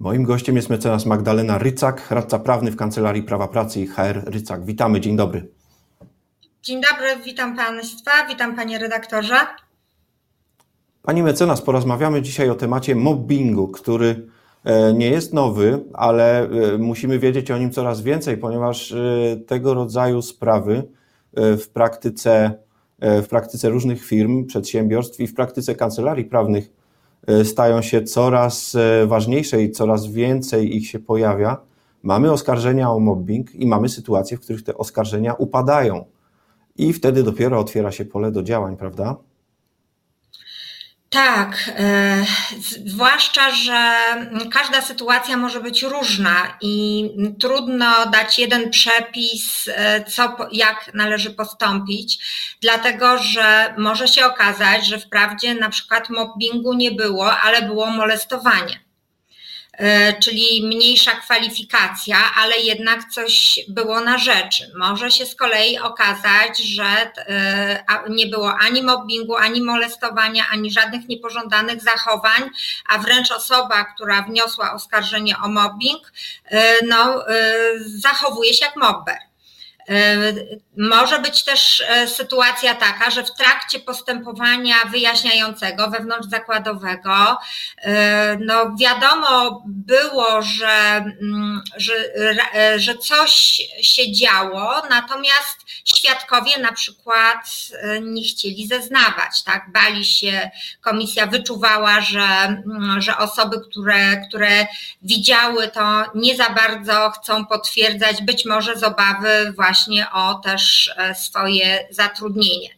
Moim gościem jest mecenas Magdalena Rycak, radca prawny w Kancelarii Prawa Pracy i HR Rycak. Witamy, dzień dobry. Dzień dobry, witam Państwa, witam Panie redaktorze. Pani mecenas, porozmawiamy dzisiaj o temacie mobbingu, który e, nie jest nowy, ale e, musimy wiedzieć o nim coraz więcej, ponieważ e, tego rodzaju sprawy w praktyce, w praktyce różnych firm, przedsiębiorstw i w praktyce kancelarii prawnych stają się coraz e, ważniejsze i coraz więcej ich się pojawia. Mamy oskarżenia o mobbing i mamy sytuacje, w których te oskarżenia upadają. I wtedy dopiero otwiera się pole do działań, prawda? Tak, e, zwłaszcza, że każda sytuacja może być różna i trudno dać jeden przepis, e, co, jak należy postąpić, dlatego że może się okazać, że wprawdzie na przykład mobbingu nie było, ale było molestowanie. E, czyli mniejsza kwalifikacja, ale jednak coś było na rzeczy. Może się z kolei okazać, że e, nie było ani mobbingu, ani molestowania, ani żadnych niepożądanych zachowań, a wręcz osoba, która wniosła oskarżenie o mobbing, e, no, zachowuje się jak mobber. E, może być też e, sytuacja taka, że w trakcie postępowania wyjaśniającego, wewnątrzzakładowego, e, no wiadomo było, że, mm, że, że coś się działo, natomiast świadkowie na przykład nie chcieli zeznawać, tak? Bali się, komisja wyczuwała, że, mm, że osoby, które, które widziały to, nie za bardzo chcą potwierdzać, być może z obawy właśnie właśnie o też e, swoje zatrudnienie.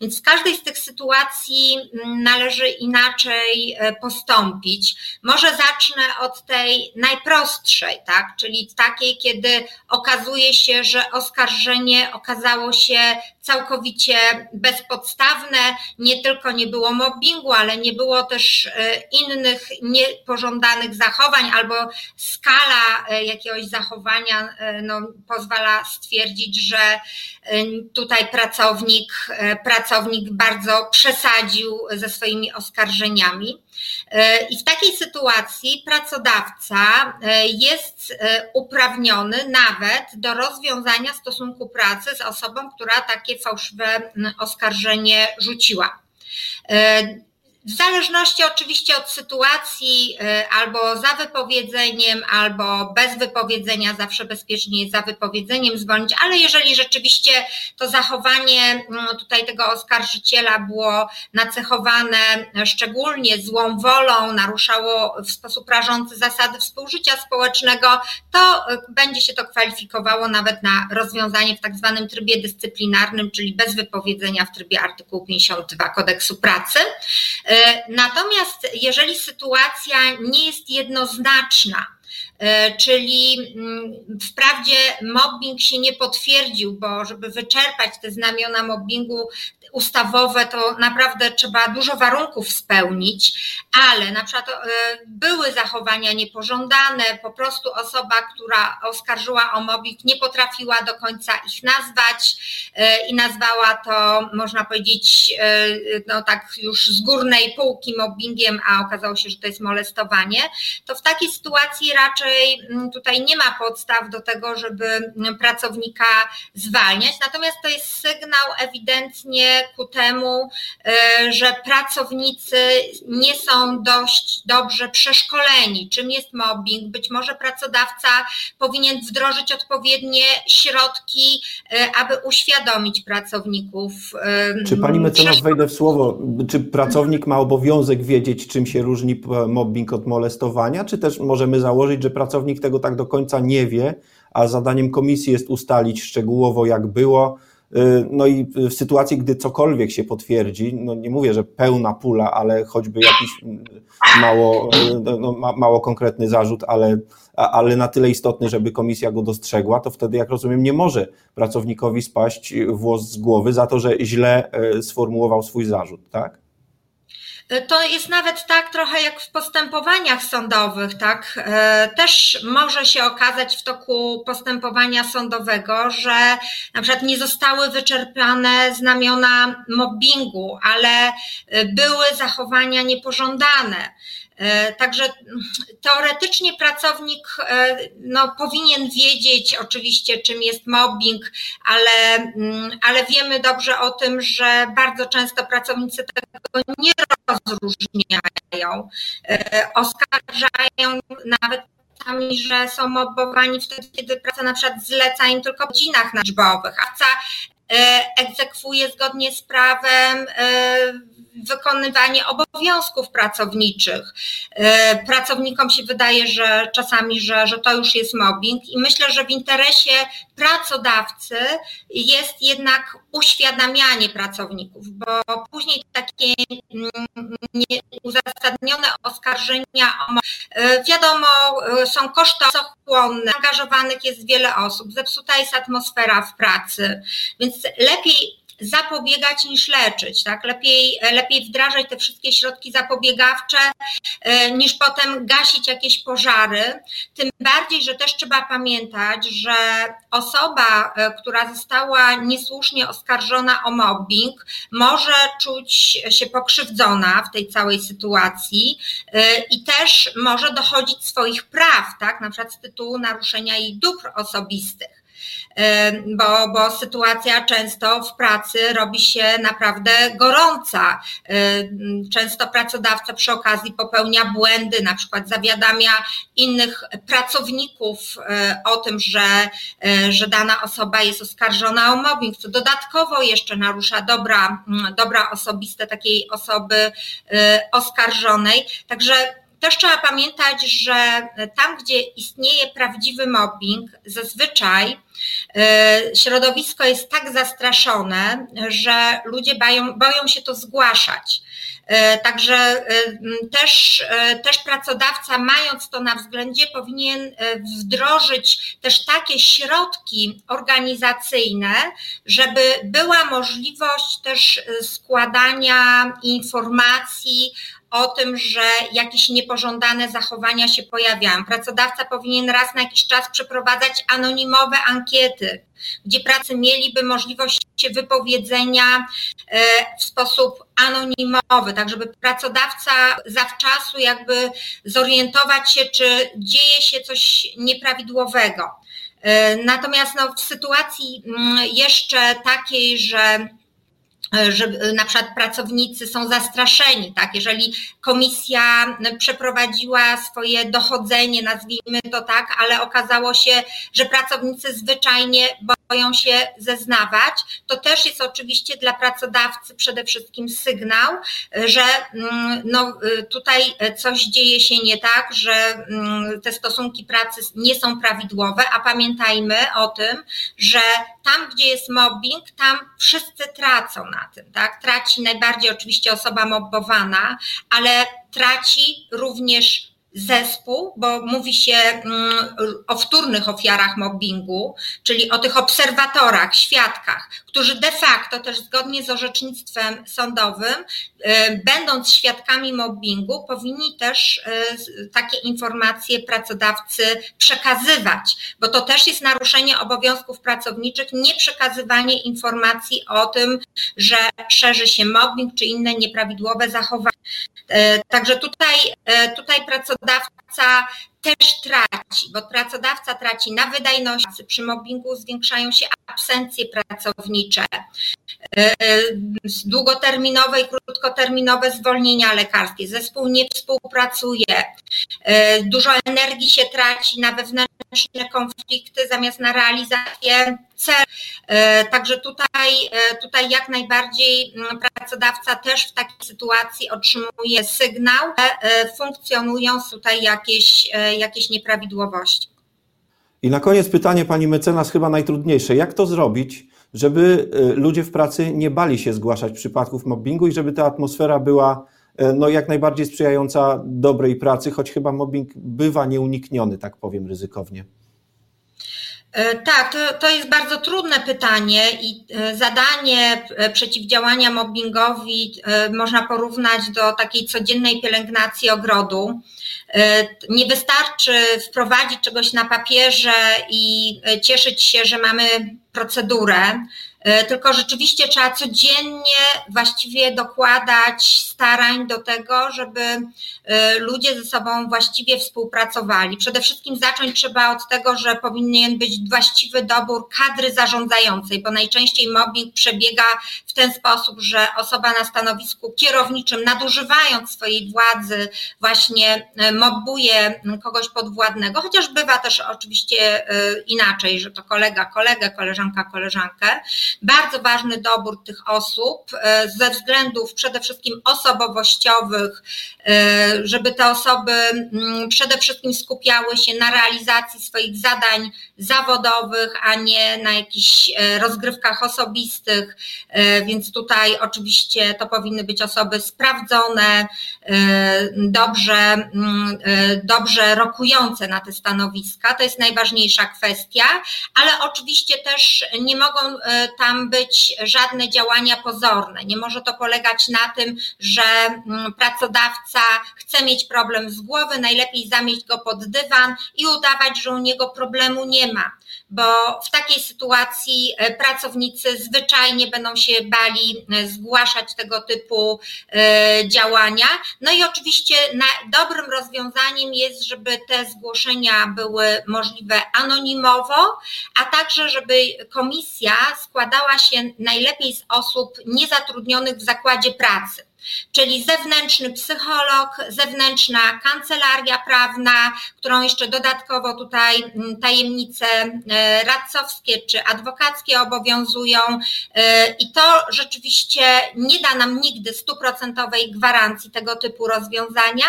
Więc w każdej z tych sytuacji mm, należy inaczej e, postąpić. Może zacznę od tej najprostszej, tak? czyli takiej, kiedy okazuje się, że oskarżenie okazało się całkowicie bezpodstawne. Nie tylko nie było mobbingu, ale nie było też e, innych niepożądanych zachowań, albo skala jakiegoś zachowania no, pozwala stwierdzić, że tutaj pracownik, e, pracownik bardzo przesadził ze swoimi oskarżeniami. E, I w takiej sytuacji pracodawca e, jest uprawniony nawet do rozwiązania stosunku pracy z osobą, która takie fałszywe oskarżenie rzuciła. W zależności oczywiście od sytuacji, y, albo za wypowiedzeniem, albo bez wypowiedzenia, zawsze bezpiecznie jest za wypowiedzeniem zwolnić, ale jeżeli rzeczywiście to zachowanie mm, tutaj tego oskarżyciela było nacechowane szczególnie złą wolą, naruszało w sposób rażący zasady współżycia społecznego, to y, będzie się to kwalifikowało nawet na rozwiązanie w tak zwanym trybie dyscyplinarnym, czyli bez wypowiedzenia w trybie artykułu 52 kodeksu pracy. E, natomiast jeżeli sytuacja nie jest jednoznaczna, czyli mm, wprawdzie mobbing się nie potwierdził, bo żeby wyczerpać te znamiona mobbingu, ustawowe, to naprawdę trzeba dużo warunków spełnić, ale na przykład e, były zachowania niepożądane, po prostu osoba, która oskarżyła o mobbing, nie potrafiła do końca ich nazwać e, i nazwała to, można powiedzieć, e, no tak już z górnej półki mobbingiem, a okazało się, że to jest molestowanie, to w takiej sytuacji raczej mm, tutaj nie ma podstaw do tego, żeby pracownika zwalniać. Natomiast to jest sygnał ewidentnie ku temu, e, że pracownicy nie są dość dobrze przeszkoleni, czym jest mobbing. Być może pracodawca powinien wdrożyć odpowiednie środki, e, aby uświadomić pracowników. E, czy pani mecenas wejdę w słowo, czy pracownik ma obowiązek wiedzieć, czym się różni mobbing od molestowania, czy też możemy założyć, że pracownik tego tak do końca nie wie, a zadaniem komisji jest ustalić szczegółowo, jak było, Y, no i w sytuacji, gdy cokolwiek się potwierdzi, no nie mówię, że pełna pula, ale choćby jakiś mm, mało, y, no, mało konkretny zarzut, ale, ale na tyle istotny, żeby komisja go dostrzegła, to wtedy, jak rozumiem, nie może pracownikowi spaść włos z głowy za to, że źle y, sformułował swój zarzut, tak? To jest nawet tak trochę jak w postępowaniach sądowych, tak? E, też może się okazać w toku postępowania sądowego, że na przykład nie zostały wyczerpane znamiona mobbingu, ale były zachowania niepożądane. Także teoretycznie pracownik no, powinien wiedzieć oczywiście, czym jest mobbing, ale, mm, ale wiemy dobrze o tym, że bardzo często pracownicy tego nie rozróżniają. Oskarżają nawet czasami, że są mobbowani wtedy, kiedy praca na przykład zleca im tylko w godzinach liczbowych, a praca e, egzekwuje zgodnie z prawem e, wykonywanie obowiązków pracowniczych. E, pracownikom się wydaje, że czasami, że, że to już jest mobbing i myślę, że w interesie pracodawcy jest jednak uświadamianie pracowników, bo później takie mm, nieuzasadnione oskarżenia, e, wiadomo, e, są kosztochłonne, angażowanych jest wiele osób, zepsuta jest atmosfera w pracy, więc lepiej zapobiegać niż leczyć, tak? Lepiej, lepiej wdrażać te wszystkie środki zapobiegawcze, e, niż potem gasić jakieś pożary. Tym bardziej, że też trzeba pamiętać, że osoba, e, która została niesłusznie oskarżona o mobbing, może czuć się pokrzywdzona w tej całej sytuacji e, i też może dochodzić swoich praw, tak? Na przykład z tytułu naruszenia jej dóbr osobistych bo, bo sytuacja często w pracy robi się naprawdę gorąca. Często pracodawca przy okazji popełnia błędy, na przykład zawiadamia innych pracowników e, o tym, że, e, że dana osoba jest oskarżona o mobbing, co dodatkowo jeszcze narusza dobra, dobra osobiste takiej osoby e, oskarżonej. Także też trzeba pamiętać, że tam, gdzie istnieje prawdziwy mobbing, zazwyczaj e, środowisko jest tak zastraszone, że ludzie boją, boją się to zgłaszać. E, także e, też, też pracodawca, mając to na względzie, powinien wdrożyć też takie środki organizacyjne, żeby była możliwość też składania informacji o tym, że jakieś niepożądane zachowania się pojawiają. Pracodawca powinien raz na jakiś czas przeprowadzać anonimowe ankiety, gdzie pracy mieliby możliwość wypowiedzenia e, w sposób anonimowy, tak żeby pracodawca zawczasu jakby zorientować się, czy dzieje się coś nieprawidłowego. E, natomiast no, w sytuacji mm, jeszcze takiej, że że e, na przykład pracownicy są zastraszeni, tak? Jeżeli komisja przeprowadziła swoje dochodzenie, nazwijmy to tak, ale okazało się, że pracownicy zwyczajnie boją się zeznawać, to też jest oczywiście dla pracodawcy przede wszystkim sygnał, że mm, no, e, tutaj coś dzieje się nie tak, że mm, te stosunki pracy nie są prawidłowe, a pamiętajmy o tym, że tam, gdzie jest mobbing, tam wszyscy tracą na tym, tak? Traci najbardziej oczywiście osoba mobbowana, ale traci również zespół, bo mówi się mm, o wtórnych ofiarach mobbingu, czyli o tych obserwatorach, świadkach, którzy de facto też zgodnie z orzecznictwem sądowym, y, będąc świadkami mobbingu, powinni też y, takie informacje pracodawcy przekazywać, bo to też jest naruszenie obowiązków pracowniczych, nie przekazywanie informacji o tym, że szerzy się mobbing czy inne nieprawidłowe zachowania. Y, także tutaj, tutaj pracodawcy pracodawca też traci, bo pracodawca traci na wydajności, przy mobbingu zwiększają się absencje pracownicze, e, długoterminowe i krótkoterminowe zwolnienia lekarskie, zespół nie współpracuje, e, dużo energii się traci na wewnętrzne konflikty zamiast na realizację cel. E, także tutaj, tutaj jak najbardziej mm, pracodawca też w takiej sytuacji otrzymuje sygnał, że funkcjonują tutaj jakieś jakieś nieprawidłowości. I na koniec pytanie pani mecenas, chyba najtrudniejsze. Jak to zrobić, żeby ludzie w pracy nie bali się zgłaszać przypadków mobbingu i żeby ta atmosfera była no, jak najbardziej sprzyjająca dobrej pracy, choć chyba mobbing bywa nieunikniony, tak powiem ryzykownie. E, tak, to, to jest bardzo trudne pytanie i e, zadanie e, przeciwdziałania mobbingowi można porównać do takiej codziennej pielęgnacji ogrodu. Nie wystarczy wprowadzić czegoś na papierze i cieszyć się, że mamy procedurę. Tylko rzeczywiście trzeba codziennie właściwie dokładać starań do tego, żeby ludzie ze sobą właściwie współpracowali. Przede wszystkim zacząć trzeba od tego, że powinien być właściwy dobór kadry zarządzającej, bo najczęściej mobbing przebiega w ten sposób, że osoba na stanowisku kierowniczym, nadużywając swojej władzy, właśnie mobbuje kogoś podwładnego, chociaż bywa też oczywiście inaczej, że to kolega, kolegę, koleżanka, koleżankę. Bardzo ważny dobór tych osób ze względów przede wszystkim osobowościowych, żeby te osoby mm, przede wszystkim skupiały się na realizacji swoich zadań zawodowych, a nie na jakichś e, rozgrywkach osobistych, e, więc tutaj oczywiście to powinny być osoby sprawdzone, e, dobrze, mm, dobrze rokujące na te stanowiska. To jest najważniejsza kwestia, ale oczywiście też nie mogą tam być żadne działania pozorne. Nie może to polegać na tym, że mm, pracodawca chce mieć problem z głowy, najlepiej zamieść go pod dywan i udawać, że u niego problemu nie ma, bo w takiej sytuacji e, pracownicy zwyczajnie będą się bali e, zgłaszać tego typu e, działania. No i oczywiście dobrym rozwiązaniem jest, żeby te zgłoszenia były możliwe anonimowo, a także, żeby komisja składała się najlepiej z osób niezatrudnionych w zakładzie pracy czyli zewnętrzny psycholog, zewnętrzna kancelaria prawna, którą jeszcze dodatkowo tutaj mm, tajemnice e, radcowskie czy adwokackie obowiązują e, i to rzeczywiście nie da nam nigdy stuprocentowej gwarancji tego typu rozwiązania,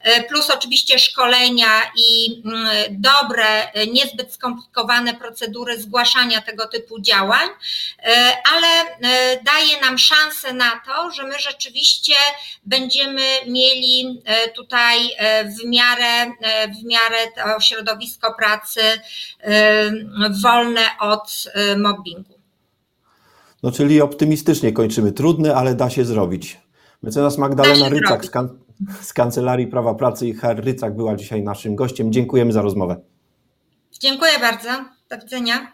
e, plus oczywiście szkolenia i mm, dobre, niezbyt skomplikowane procedury zgłaszania tego typu działań, ale daje nam szansę na to, że my rzeczywiście rzeczywiście będziemy mieli e, tutaj e, w miarę, e, w miarę to środowisko pracy wolne od mobbingu. No czyli optymistycznie kończymy. Trudny, ale da się zrobić. Mecenas Magdalena Rycak z, kan z, Kancelarii Prawa Pracy i HR Rycak była dzisiaj naszym gościem. Dziękujemy za rozmowę. Dziękuję bardzo. Do widzenia.